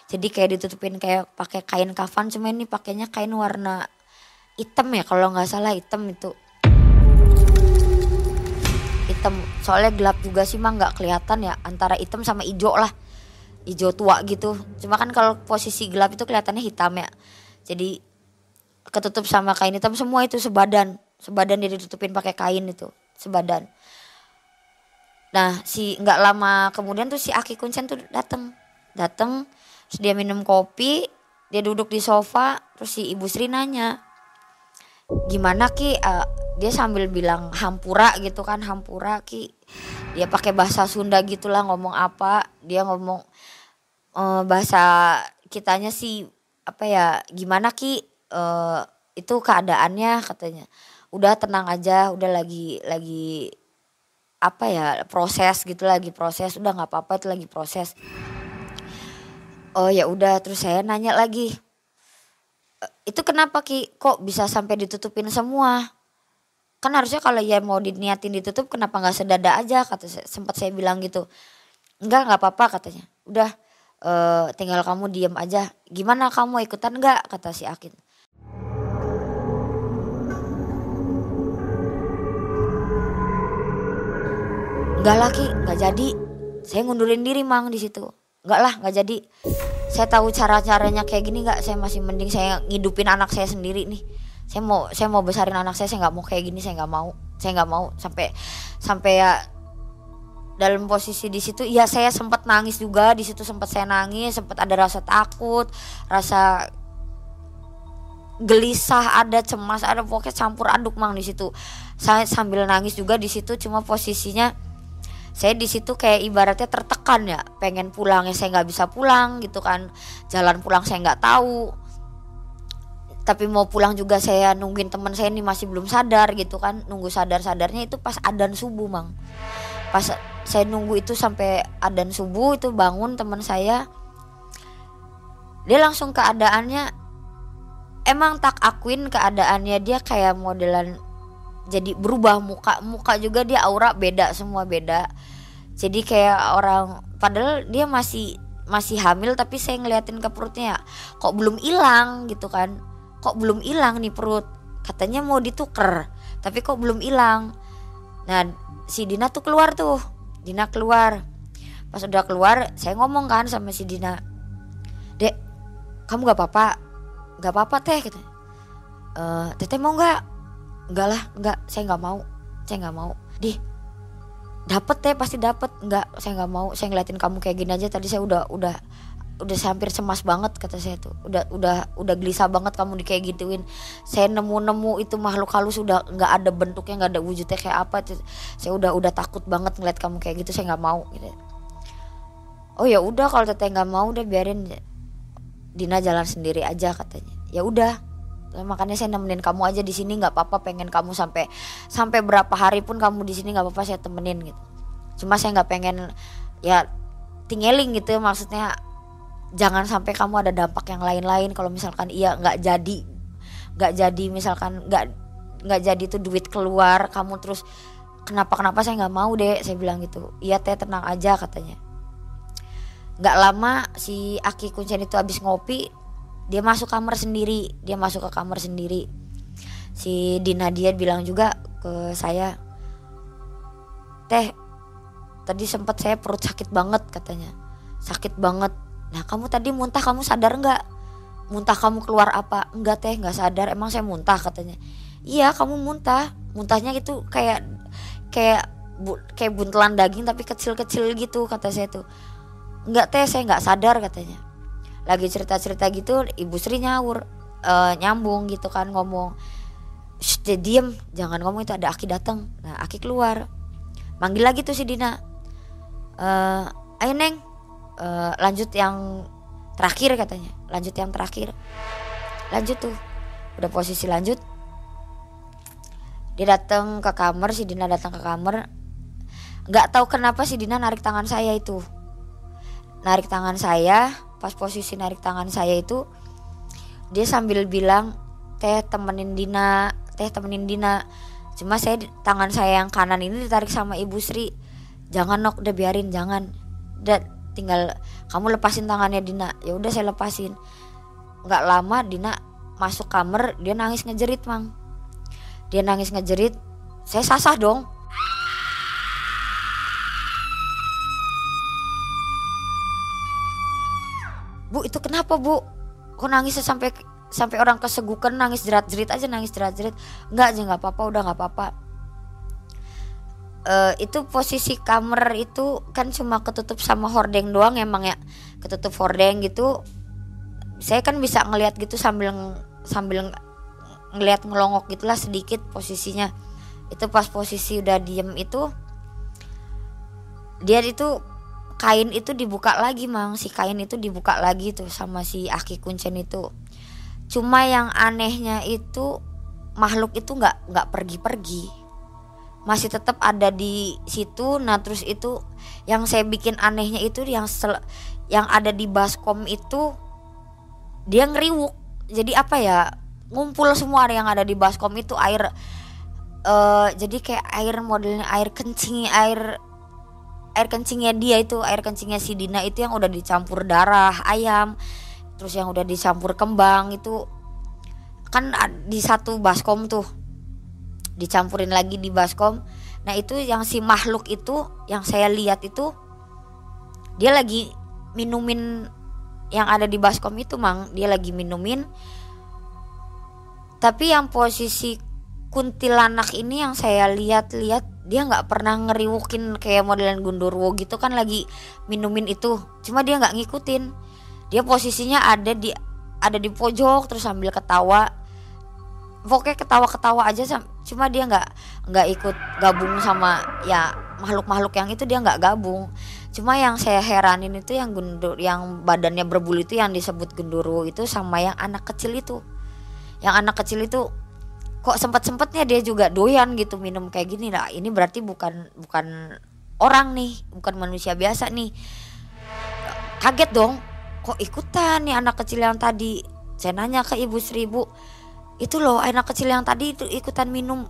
Jadi kayak ditutupin kayak pakai kain kafan cuma ini pakainya kain warna hitam ya kalau nggak salah hitam itu. Hitam. Soalnya gelap juga sih mah nggak kelihatan ya antara hitam sama hijau lah hijau tua gitu. Cuma kan kalau posisi gelap itu kelihatannya hitam ya. Jadi ketutup sama kain hitam semua itu sebadan. Sebadan dia ditutupin pakai kain itu, sebadan. nah si nggak lama kemudian tuh si Aki Kuncen tuh dateng dateng terus dia minum kopi dia duduk di sofa terus si ibu Sri nanya gimana ki uh, dia sambil bilang hampura gitu kan hampura ki dia pakai bahasa Sunda gitulah ngomong apa dia ngomong uh, bahasa kitanya sih apa ya gimana ki? Uh, itu keadaannya katanya udah tenang aja udah lagi lagi apa ya proses gitu lagi proses udah nggak apa-apa itu lagi proses. Oh ya udah terus saya nanya lagi e, itu kenapa ki? Kok bisa sampai ditutupin semua? Kan harusnya kalau ya mau diniatin ditutup kenapa nggak sedada aja? kata sempat saya bilang gitu. Enggak nggak apa-apa katanya. Udah uh, tinggal kamu diem aja gimana kamu ikutan nggak kata si Akin Enggak lagi, nggak jadi. Saya ngundurin diri mang di situ. Enggak lah, nggak jadi. Saya tahu cara-caranya kayak gini nggak. Saya masih mending saya ngidupin anak saya sendiri nih. Saya mau saya mau besarin anak saya. Saya nggak mau kayak gini. Saya nggak mau. Saya nggak mau sampai sampai ya dalam posisi di situ ya saya sempat nangis juga. Di situ sempat saya nangis sempat ada rasa takut rasa gelisah ada cemas ada pokoknya campur aduk mang di situ. Saya sambil nangis juga di situ cuma posisinya saya di situ kayak ibaratnya tertekan ya. Pengen pulang ya saya nggak bisa pulang gitu kan. Jalan pulang saya nggak tahu. Tapi mau pulang juga saya nungguin teman saya ini masih belum sadar gitu kan. Nunggu sadar sadarnya itu pas adan subuh mang pas saya nunggu itu sampai adan subuh itu bangun teman saya dia langsung keadaannya emang tak akuin keadaannya dia kayak modelan jadi berubah muka muka juga dia aura beda semua beda. Jadi kayak orang padahal dia masih masih hamil tapi saya ngeliatin ke perutnya kok belum hilang? gitu kan. Kok belum hilang nih perut? Katanya mau dituker tapi kok belum hilang. Nah si Dina tuh keluar tuh. Dina keluar. Pas udah keluar saya ngomong kan sama si Dina dek kamu gak apa-apa gak apa-apa teh gitu. E, teteh mau nggak? Enggak lah enggak saya nggak mau saya nggak mau. Di dapet teh pasti dapet. Enggak saya nggak mau saya ngeliatin kamu kayak gini aja tadi saya udah udah udah hampir cemas banget kata saya tuh. Udah udah udah gelisah banget kamu di kayak gituin. Saya nemu nemu itu makhluk halus udah nggak ada bentuknya nggak ada wujudnya kayak apa. Tuh saya udah udah takut banget ngeliat kamu kayak gitu saya nggak mau gitu. Oh ya udah kalau teteh nggak mau udah biarin. Dina jalan sendiri aja katanya. Ya udah makanya saya nemenin kamu aja di sini nggak apa-apa pengen kamu sampai sampai berapa hari pun kamu di sini nggak apa-apa saya temenin gitu. Cuma saya nggak pengen ya tinggaling gitu maksudnya jangan sampai kamu ada dampak yang lain-lain. Kalau misalkan iya nggak jadi nggak jadi misalkan nggak nggak jadi tuh duit keluar kamu terus kenapa kenapa saya nggak mau deh saya bilang gitu. Iya teh tenang aja katanya. Nggak lama si Aki Kuncen itu habis ngopi dia masuk kamar sendiri dia masuk ke kamar sendiri. Si Dina dia bilang juga ke saya teh tadi sempat saya perut sakit banget katanya. Sakit banget nah kamu tadi muntah kamu sadar nggak? Muntah kamu keluar apa? Enggak teh nggak sadar. Emang saya muntah katanya. Iya kamu muntah. Muntahnya itu kayak kayak bu, kayak buntelan daging tapi kecil-kecil gitu kata saya tuh. Enggak teh saya nggak sadar katanya. Lagi cerita-cerita gitu ibu Sri nyawur uh, nyambung gitu kan ngomong. Shh, diem. Jangan ngomong itu ada Aki datang nah Aki keluar. Manggil lagi tuh si Dina. Uh, ayo neng uh, lanjut yang terakhir katanya. Lanjut yang terakhir. Lanjut tuh. Udah posisi lanjut. Dia datang ke kamar si Dina datang ke kamar. Nggak tahu kenapa si Dina narik tangan saya itu. Narik tangan saya pas posisi narik tangan saya itu dia sambil bilang teh temenin Dina teh temenin Dina. Cuma saya tangan saya yang kanan ini ditarik sama ibu Sri. Jangan nok udah biarin jangan. Udah tinggal kamu lepasin tangannya Dina. Ya udah saya lepasin. Nggak lama Dina masuk kamar dia nangis ngejerit mang. Dia nangis ngejerit saya sasah dong. Bu itu kenapa bu? Kok nangisnya sampai sampai orang kesegukan nangis jerat jerit aja nangis jerat jerit nggak aja nggak apa-apa udah nggak apa-apa uh, itu posisi kamar itu kan cuma ketutup sama hordeng doang emang ya. Ketutup hordeng gitu. Saya kan bisa ngelihat gitu sambil sambil ngelihat ngelongok gitulah sedikit posisinya. Itu pas posisi udah diem itu dia itu kain itu dibuka lagi mang. Si kain itu dibuka lagi tuh sama si aki kuncen itu. Cuma yang anehnya itu makhluk itu nggak nggak pergi-pergi masih tetap ada di situ. Nah terus itu yang saya bikin anehnya itu yang sel, yang ada di baskom itu dia ngeriwuk. Jadi apa ya ngumpul semua yang ada di baskom itu air uh, jadi kayak air modelnya air kencing air air kencingnya dia itu air kencingnya si Dina itu yang udah dicampur darah ayam terus yang udah dicampur kembang itu. Kan di satu baskom tuh dicampurin lagi di baskom. Nah itu yang si makhluk itu yang saya lihat itu dia lagi minumin yang ada di baskom itu mang. Dia lagi minumin. Tapi yang posisi kuntilanak ini yang saya lihat-lihat dia nggak pernah ngeriwukin kayak modelan gundurwo gitu kan lagi minumin itu. Cuma dia nggak ngikutin. Dia posisinya ada di ada di pojok terus sambil ketawa pokoknya ketawa-ketawa aja cuma dia nggak nggak ikut gabung sama ya makhluk-makhluk yang itu dia nggak gabung. Cuma yang saya heranin itu yang gundur yang badannya berbulu itu yang disebut genduru itu sama yang anak kecil itu. Yang anak kecil itu kok sempat sempatnya dia juga doyan gitu minum kayak gini. Lah ini berarti bukan bukan orang nih bukan manusia biasa nih. Kaget dong kok ikutan nih anak kecil yang tadi? Saya nanya ke ibu seribu itu loh anak kecil yang tadi itu ikutan minum.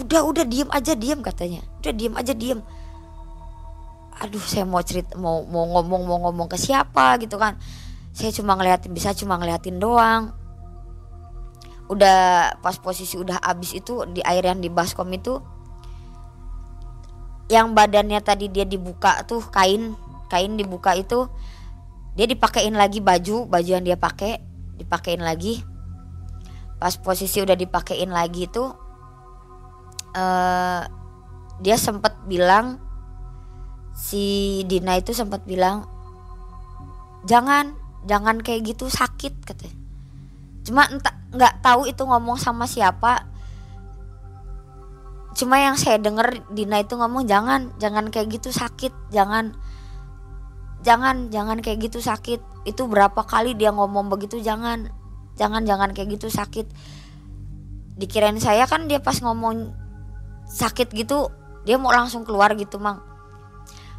Udah udah diem aja diem katanya. Udah diem aja diem. Aduh saya mau cerita mau mau ngomong mau ngomong ke siapa gitu kan. Saya cuma ngeliatin bisa cuma ngeliatin doang. Udah pas posisi udah abis itu di air yang di baskom itu yang badannya tadi dia dibuka tuh kain kain dibuka itu dia dipakein lagi baju baju yang dia pakai dipakein lagi pas posisi udah dipakein lagi tuh uh, dia sempat bilang si Dina itu sempat bilang jangan jangan kayak gitu sakit katanya. Cuma entah nggak tahu itu ngomong sama siapa. Cuma yang saya denger Dina itu ngomong jangan jangan kayak gitu sakit jangan jangan jangan kayak gitu sakit. Itu berapa kali dia ngomong begitu jangan jangan jangan kayak gitu sakit. Dikirain saya kan dia pas ngomong sakit gitu dia mau langsung keluar gitu mang.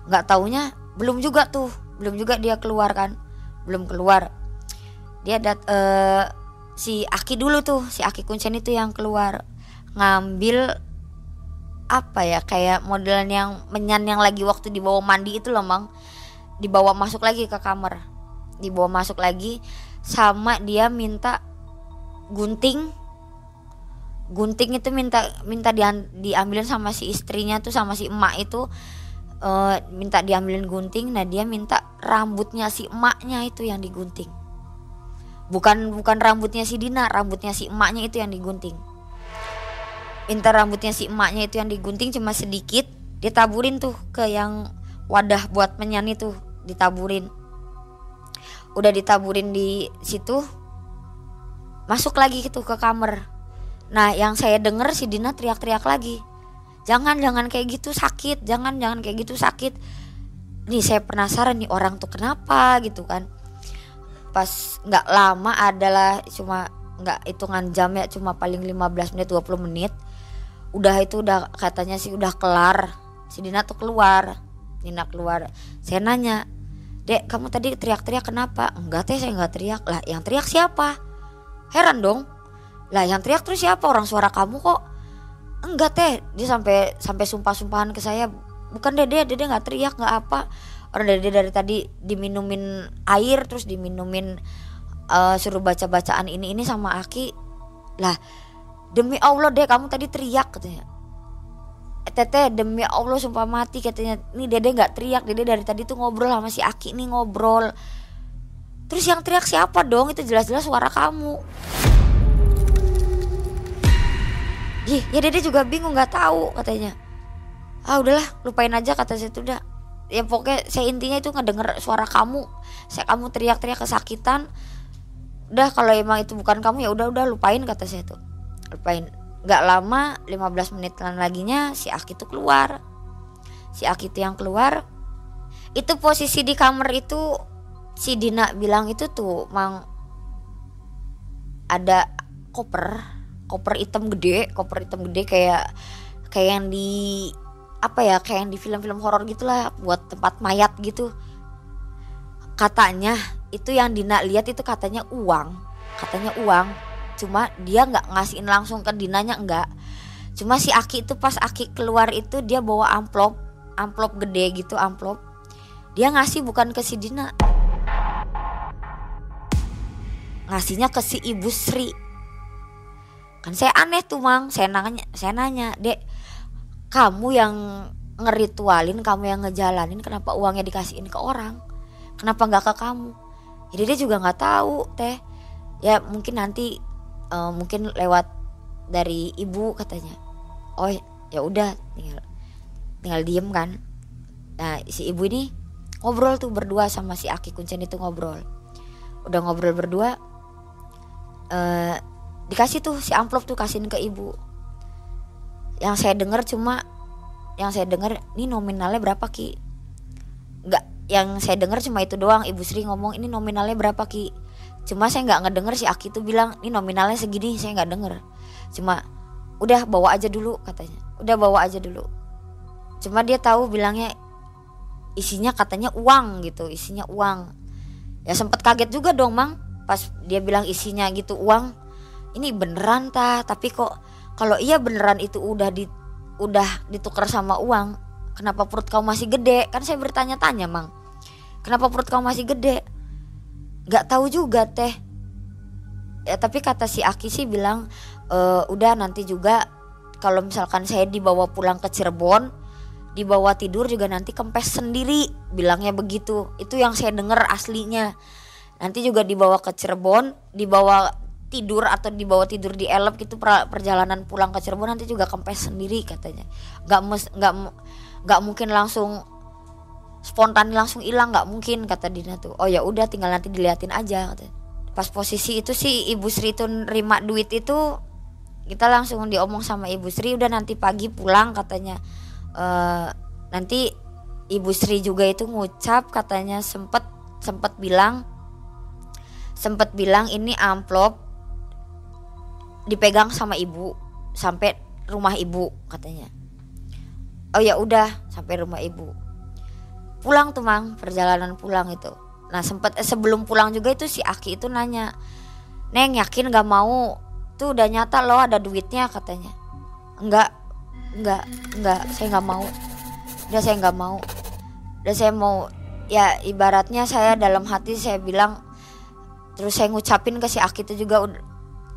Nggak taunya belum juga tuh. Belum juga dia keluar kan. Belum keluar. Dia dat uh, si Aki dulu tuh si Aki Kuncen itu yang keluar. Ngambil apa ya kayak modelan yang menyan yang lagi waktu dibawa mandi itu loh mang. Dibawa masuk lagi ke kamar. Dibawa masuk lagi sama dia minta gunting. Gunting itu minta minta di, diambilin sama si istrinya tuh sama si emak itu. Uh, minta diambilin gunting nah dia minta rambutnya si emaknya itu yang digunting. Bukan bukan rambutnya si Dina rambutnya si emaknya itu yang digunting. Minta rambutnya si emaknya itu yang digunting cuma sedikit ditaburin tuh ke yang wadah buat menyan itu ditaburin udah ditaburin di situ masuk lagi gitu ke kamar. Nah yang saya denger si Dina teriak-teriak lagi jangan jangan kayak gitu sakit. Jangan jangan kayak gitu sakit. Nih saya penasaran nih orang tuh kenapa gitu kan? Pas nggak lama adalah cuma nggak hitungan jam ya cuma paling 15 menit 20 menit. Udah itu udah katanya sih udah kelar. Si Dina tuh keluar Dina keluar. Saya nanya Dek, kamu tadi teriak-teriak kenapa? Enggak teh, saya enggak teriak. Lah, yang teriak siapa? Heran dong. Lah, yang teriak terus siapa? Orang suara kamu kok. Enggak teh, dia sampai sampai sumpah-sumpahan ke saya. Bukan Dede, Dede nggak teriak, nggak apa. Orang Dede dari tadi diminumin air terus diminumin uh, suruh baca-bacaan ini ini sama Aki. Lah, demi Allah deh kamu tadi teriak katanya Teteh demi Allah sumpah mati katanya. Nih dede nggak teriak. Dede dari tadi tuh ngobrol sama si Aki nih ngobrol. Terus yang teriak siapa dong? Itu jelas-jelas suara kamu. Ih, ya dede juga bingung nggak tahu katanya. Ah udahlah lupain aja kata saya tuh udah. Ya pokoknya saya intinya itu ngedenger suara kamu. Saya kamu teriak-teriak kesakitan. Udah kalau emang itu bukan kamu ya udah udah lupain kata saya tuh. Lupain nggak lama 15 menit laginya si Aki tuh keluar. Si Aki tuh yang keluar. Itu posisi di kamar itu si Dina bilang itu tuh mang ada koper. Koper hitam gede koper hitam gede kayak kayak yang di apa ya kayak yang di film-film horor gitulah buat tempat mayat gitu. Katanya itu yang Dina lihat itu katanya uang. Katanya uang cuma dia nggak ngasihin langsung ke Dinanya enggak cuma si Aki itu pas Aki keluar itu dia bawa amplop amplop gede gitu amplop. Dia ngasih bukan ke si Dina. Ngasihnya ke si ibu Sri. Kan saya aneh tuh mang. Saya nanya saya nanya dek kamu yang ngeritualin kamu yang ngejalanin kenapa uangnya dikasihin ke orang? Kenapa nggak ke kamu? Jadi dia juga nggak tahu teh. Ya mungkin nanti uh, mungkin lewat dari ibu katanya. Oh ya udah tinggal tinggal diem kan. Nah si ibu ini ngobrol tuh berdua sama si Aki Kuncen itu ngobrol. Udah ngobrol berdua uh, dikasih tuh si amplop tuh kasihin ke ibu. Yang saya dengar cuma yang saya dengar ini nominalnya berapa ki? Nggak yang saya dengar cuma itu doang. Ibu Sri ngomong ini nominalnya berapa ki cuma saya nggak ngedenger si Aki tuh bilang ini nominalnya segini saya nggak denger. Cuma udah bawa aja dulu katanya. Udah bawa aja dulu. Cuma dia tahu bilangnya isinya katanya uang gitu isinya uang. Ya sempet kaget juga dong mang. Pas dia bilang isinya gitu uang ini beneran ta? Tapi kok kalau iya beneran itu udah di udah ditukar sama uang kenapa perut kamu masih gede? Kan saya bertanya-tanya mang. Kenapa perut kamu masih gede nggak tahu juga teh. Ya tapi kata si Aki sih bilang e, udah nanti juga kalau misalkan saya dibawa pulang ke Cirebon dibawa tidur juga nanti kempes sendiri bilangnya begitu. Itu yang saya dengar aslinya. Nanti juga dibawa ke Cirebon dibawa tidur atau dibawa tidur di elep gitu perjalanan pulang ke Cirebon nanti juga kempes sendiri katanya. Nggak mes nggak nggak mungkin langsung spontan langsung hilang nggak mungkin kata Dina tuh. Oh ya udah tinggal nanti diliatin aja pas posisi itu sih ibu Sri tuh nerima duit itu kita langsung diomong sama ibu Sri udah nanti pagi pulang katanya. E, nanti ibu Sri juga itu ngucap katanya sempet sempet bilang sempet bilang ini amplop dipegang sama ibu sampai rumah ibu katanya. Oh ya udah sampai rumah ibu pulang tuh mang perjalanan pulang itu. Nah sempet eh, sebelum pulang juga itu si Aki itu nanya neng yakin gak mau? Tuh udah nyata loh ada duitnya katanya. Enggak enggak enggak saya nggak mau. Udah saya nggak mau. Udah saya mau. Ya ibaratnya saya dalam hati saya bilang terus saya ngucapin ke si Aki itu juga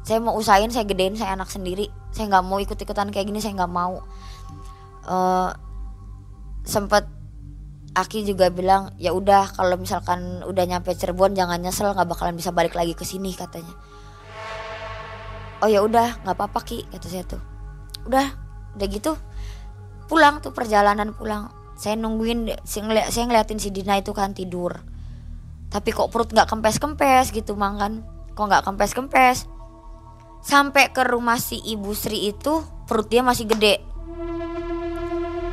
saya mau usahain saya gedein saya anak sendiri. Saya nggak mau ikut ikutan kayak gini saya nggak mau. Uh, sempet Aki juga bilang ya udah kalau misalkan udah nyampe Cirebon jangan nyesel nggak bakalan bisa balik lagi ke sini katanya. Oh ya udah nggak apa-apa ki kata saya tuh. Udah udah gitu pulang tuh perjalanan pulang. Saya nungguin saya, ngeli saya ngeliatin si Dina itu kan tidur. Tapi kok perut nggak kempes-kempes gitu mang kan. Kok nggak kempes-kempes. Sampai ke rumah si Ibu Sri itu perut dia masih gede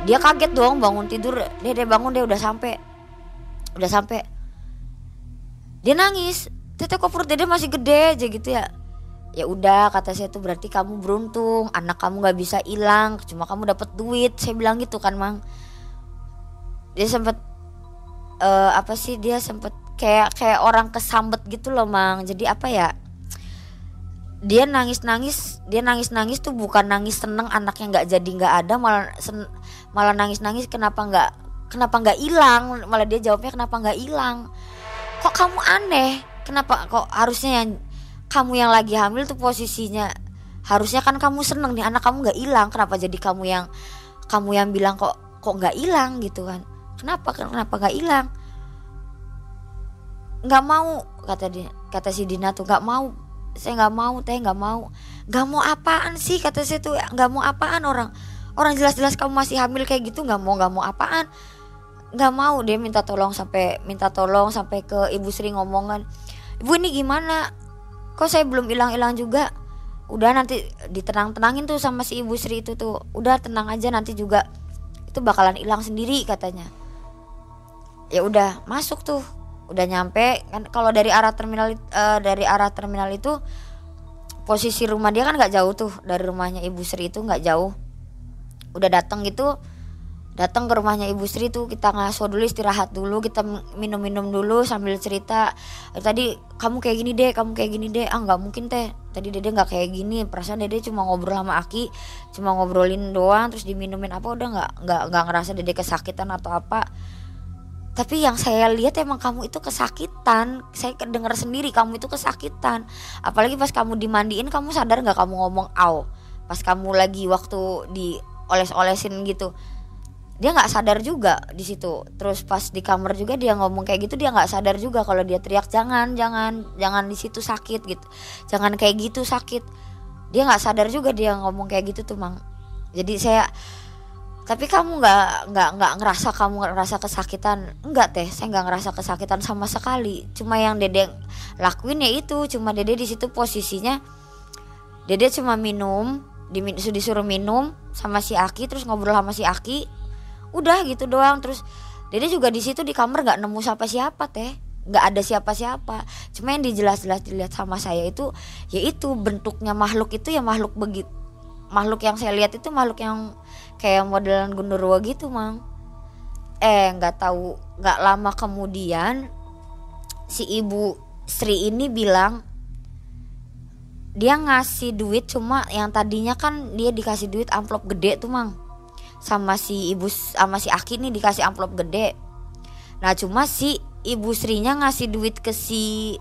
dia kaget dong bangun tidur. Dia dia bangun dia udah sampai udah sampai dia nangis. Teteh kok perut dia masih gede aja gitu ya. Ya udah kata saya tuh berarti kamu beruntung. Anak kamu nggak bisa hilang. Cuma kamu dapat duit. Saya bilang gitu kan mang. Dia sempet uh, apa sih dia sempet kayak kayak orang kesambet gitu loh mang. Jadi apa ya dia nangis nangis dia nangis nangis tuh bukan nangis seneng anaknya nggak jadi nggak ada malah sen, malah nangis nangis kenapa nggak kenapa nggak hilang? Malah dia jawabnya kenapa nggak hilang? Kok kamu aneh? Kenapa kok harusnya yang kamu yang lagi hamil tuh posisinya harusnya kan kamu seneng nih anak kamu nggak hilang. Kenapa jadi kamu yang kamu yang bilang kok kok nggak hilang gitu kan? Kenapa kenapa nggak hilang? Nggak mau kata dia kata si Dina tuh nggak mau saya nggak mau teh nggak mau. Nggak mau apaan sih kata saya tuh. Nggak mau apaan orang. Orang jelas-jelas kamu masih hamil kayak gitu nggak mau nggak mau apaan. Nggak mau dia minta tolong sampai minta tolong sampai ke ibu Sri ngomongan ibu ini gimana? Kok saya belum hilang-hilang juga? Udah nanti ditenang-tenangin tuh sama si ibu Sri itu tuh. Udah tenang aja nanti juga itu bakalan hilang sendiri katanya. Ya udah masuk tuh udah nyampe kan kalau dari arah terminal uh, dari arah terminal itu posisi rumah dia kan nggak jauh tuh dari rumahnya ibu Sri itu nggak jauh. Udah datang gitu datang ke rumahnya ibu Sri tuh kita ngaso dulu istirahat dulu kita minum-minum dulu sambil cerita. Tadi kamu kayak gini deh kamu kayak gini deh. Ah nggak mungkin teh. Tadi dede nggak kayak gini perasaan dede cuma ngobrol sama Aki cuma ngobrolin doang terus diminumin apa udah nggak nggak nggak ngerasa dede kesakitan atau apa tapi yang saya lihat emang kamu itu kesakitan. Saya dengar sendiri kamu itu kesakitan. Apalagi pas kamu dimandiin kamu sadar nggak kamu ngomong aw pas kamu lagi waktu di oles-olesin gitu dia nggak sadar juga di situ. Terus pas di kamar juga dia ngomong kayak gitu dia nggak sadar juga kalau dia teriak jangan jangan jangan di situ sakit gitu. Jangan kayak gitu sakit. Dia nggak sadar juga dia ngomong kayak gitu tuh mang. Jadi saya tapi kamu nggak nggak nggak ngerasa kamu ngerasa kesakitan? Enggak teh saya nggak ngerasa kesakitan sama sekali. Cuma yang dede lakuin ya itu cuma dede di situ posisinya dede cuma minum disuruh minum sama si Aki terus ngobrol sama si Aki. Udah gitu doang terus Dede juga di situ di kamar nggak nemu siapa siapa teh. Nggak ada siapa-siapa cuma yang dijelas-jelas dilihat sama saya itu yaitu bentuknya makhluk itu ya makhluk begitu makhluk yang saya lihat itu makhluk yang kayak modelan gundurwo gitu mang eh nggak tahu nggak lama kemudian si ibu Sri ini bilang dia ngasih duit cuma yang tadinya kan dia dikasih duit amplop gede tuh mang sama si ibu sama si Aki nih dikasih amplop gede. Nah cuma si ibu Srinya ngasih duit ke si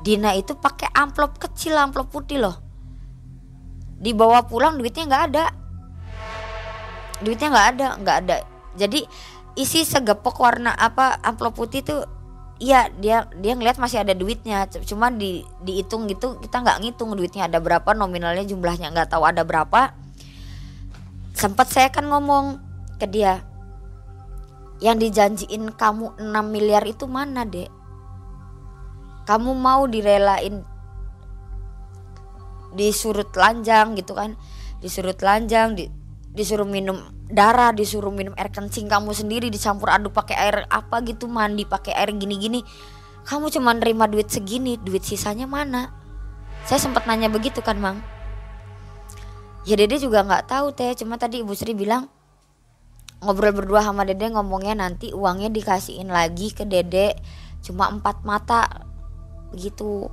Dina itu pakai amplop kecil amplop putih loh. Dibawa pulang duitnya nggak ada. Duitnya nggak ada, nggak ada. Jadi isi segepok warna apa amplop putih tuh Iya dia dia ngeliat masih ada duitnya. Cuma di dihitung gitu kita nggak ngitung duitnya ada berapa nominalnya jumlahnya nggak tahu ada berapa. Sempat saya kan ngomong ke dia yang dijanjiin kamu 6 miliar itu mana dek? Kamu mau direlain disurut lanjang gitu kan. Disurut lanjang di, disuruh minum darah disuruh minum air kencing kamu sendiri dicampur aduk pakai air apa gitu mandi pakai air gini-gini. Kamu cuma nerima duit segini duit sisanya mana? Saya sempat nanya begitu kan mang? Ya dede juga nggak tahu teh. Cuma tadi ibu Sri bilang ngobrol berdua sama dede ngomongnya nanti uangnya dikasihin lagi ke dede. Cuma empat mata begitu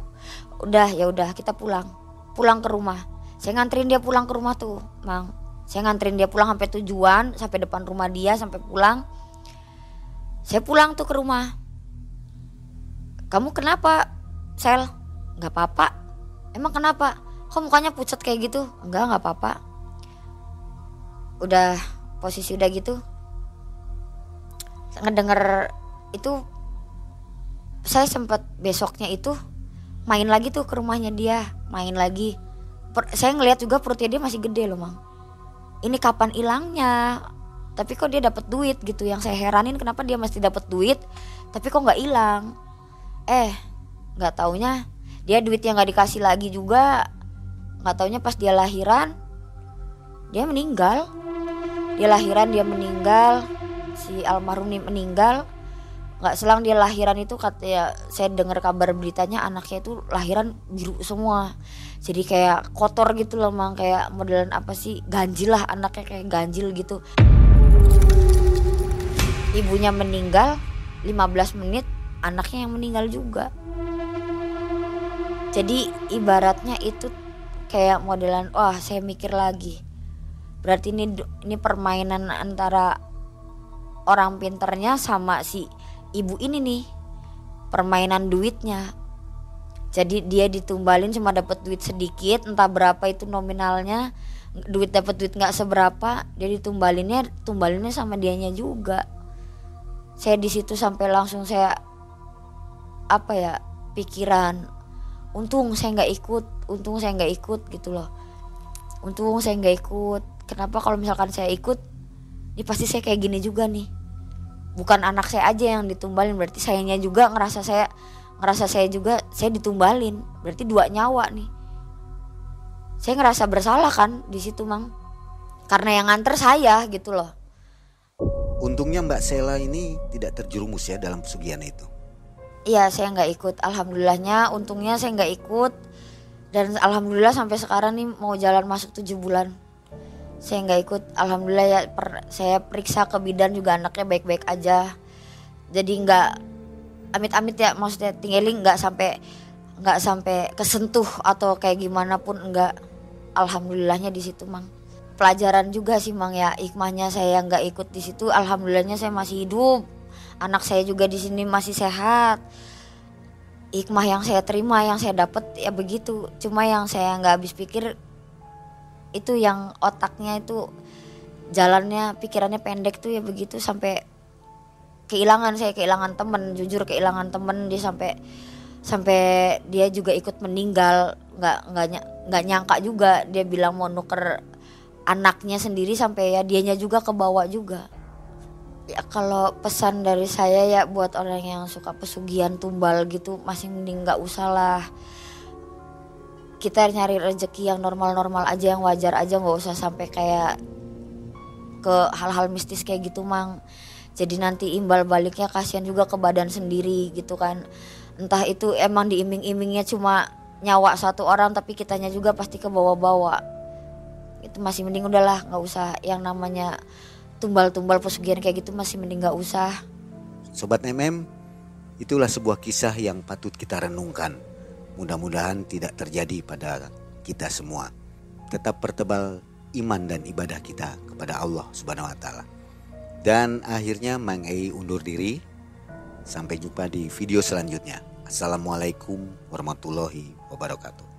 udah ya udah kita pulang. Pulang ke rumah. Saya nganterin dia pulang ke rumah tuh mang saya nganterin dia pulang sampai tujuan sampai depan rumah dia sampai pulang. Saya pulang tuh ke rumah. Kamu kenapa sel? Nggak apa-apa. Emang kenapa? Kok mukanya pucat kayak gitu? Enggak nggak apa-apa. Udah posisi udah gitu. Ngedenger itu saya sempat besoknya itu main lagi tuh ke rumahnya dia main lagi. Per, saya ngeliat juga perutnya dia masih gede loh mang ini kapan hilangnya tapi kok dia dapat duit gitu? Yang saya heranin kenapa dia masih dapat duit? Tapi kok nggak hilang? Eh nggak taunya dia duit yang nggak dikasih lagi juga. Nggak taunya pas dia lahiran dia meninggal. Dia lahiran dia meninggal. Si almarhum ini meninggal nggak selang dia lahiran itu katanya saya dengar kabar beritanya anaknya itu lahiran biru semua. Jadi kayak kotor gitu loh mang. Kayak modelan apa sih? Ganjil lah anaknya kayak ganjil gitu. Ibunya meninggal 15 menit anaknya yang meninggal juga. Jadi ibaratnya itu kayak modelan wah saya mikir lagi. Berarti ini ini permainan antara orang pinternya sama si ibu ini nih permainan duitnya. Jadi dia ditumbalin cuma dapat duit sedikit entah berapa itu nominalnya. Duit dapat duit nggak seberapa dia ditumbalinnya tumbalinnya sama dianya juga. Saya di situ sampai langsung saya apa ya pikiran untung saya nggak ikut untung saya nggak ikut gitu loh. Untung saya nggak ikut kenapa kalau misalkan saya ikut ini pasti saya kayak gini juga nih bukan anak saya aja yang ditumbalin. Berarti sayanya juga ngerasa saya ngerasa saya juga saya ditumbalin. Berarti dua nyawa nih. Saya ngerasa bersalah kan di situ mang? Karena yang nganter saya gitu loh. Untungnya Mbak Sela ini tidak terjerumus ya dalam pesugihan itu. Iya saya nggak ikut. Alhamdulillahnya untungnya saya nggak ikut. Dan alhamdulillah sampai sekarang nih mau jalan masuk tujuh bulan saya nggak ikut. Alhamdulillah ya per, saya periksa ke bidan juga anaknya baik-baik aja. Jadi nggak amit-amit ya maksudnya tinggalin nggak sampai nggak sampai kesentuh atau kayak gimana pun nggak. Alhamdulillahnya di situ mang. Pelajaran juga sih mang ya. Hikmahnya saya nggak ikut di situ alhamdulillahnya saya masih hidup. Anak saya juga di sini masih sehat. Hikmah yang saya terima yang saya dapat ya begitu. Cuma yang saya nggak habis pikir itu yang otaknya itu jalannya pikirannya pendek tuh ya begitu sampai kehilangan saya kehilangan temen jujur kehilangan temen dia sampai sampai dia juga ikut meninggal nggak nggak nggak nyangka juga dia bilang mau nuker anaknya sendiri sampai ya dianya juga kebawa juga. Ya kalau pesan dari saya ya buat orang yang suka pesugihan tumbal gitu masih mending nggak usah lah kita nyari rezeki yang normal-normal aja yang wajar aja nggak usah sampai kayak ke hal-hal mistis kayak gitu mang jadi nanti imbal baliknya kasihan juga ke badan sendiri gitu kan entah itu emang diiming-imingnya cuma nyawa satu orang tapi kitanya juga pasti ke bawah-bawah itu masih mending udahlah nggak usah yang namanya tumbal-tumbal pesugihan kayak gitu masih mending gak usah. Sobat MM, itulah sebuah kisah yang patut kita renungkan. Mudah-mudahan tidak terjadi pada kita semua. Tetap pertebal iman dan ibadah kita kepada Allah Subhanahu wa taala. Dan akhirnya Mang Ei undur diri. Sampai jumpa di video selanjutnya. Assalamualaikum warahmatullahi wabarakatuh.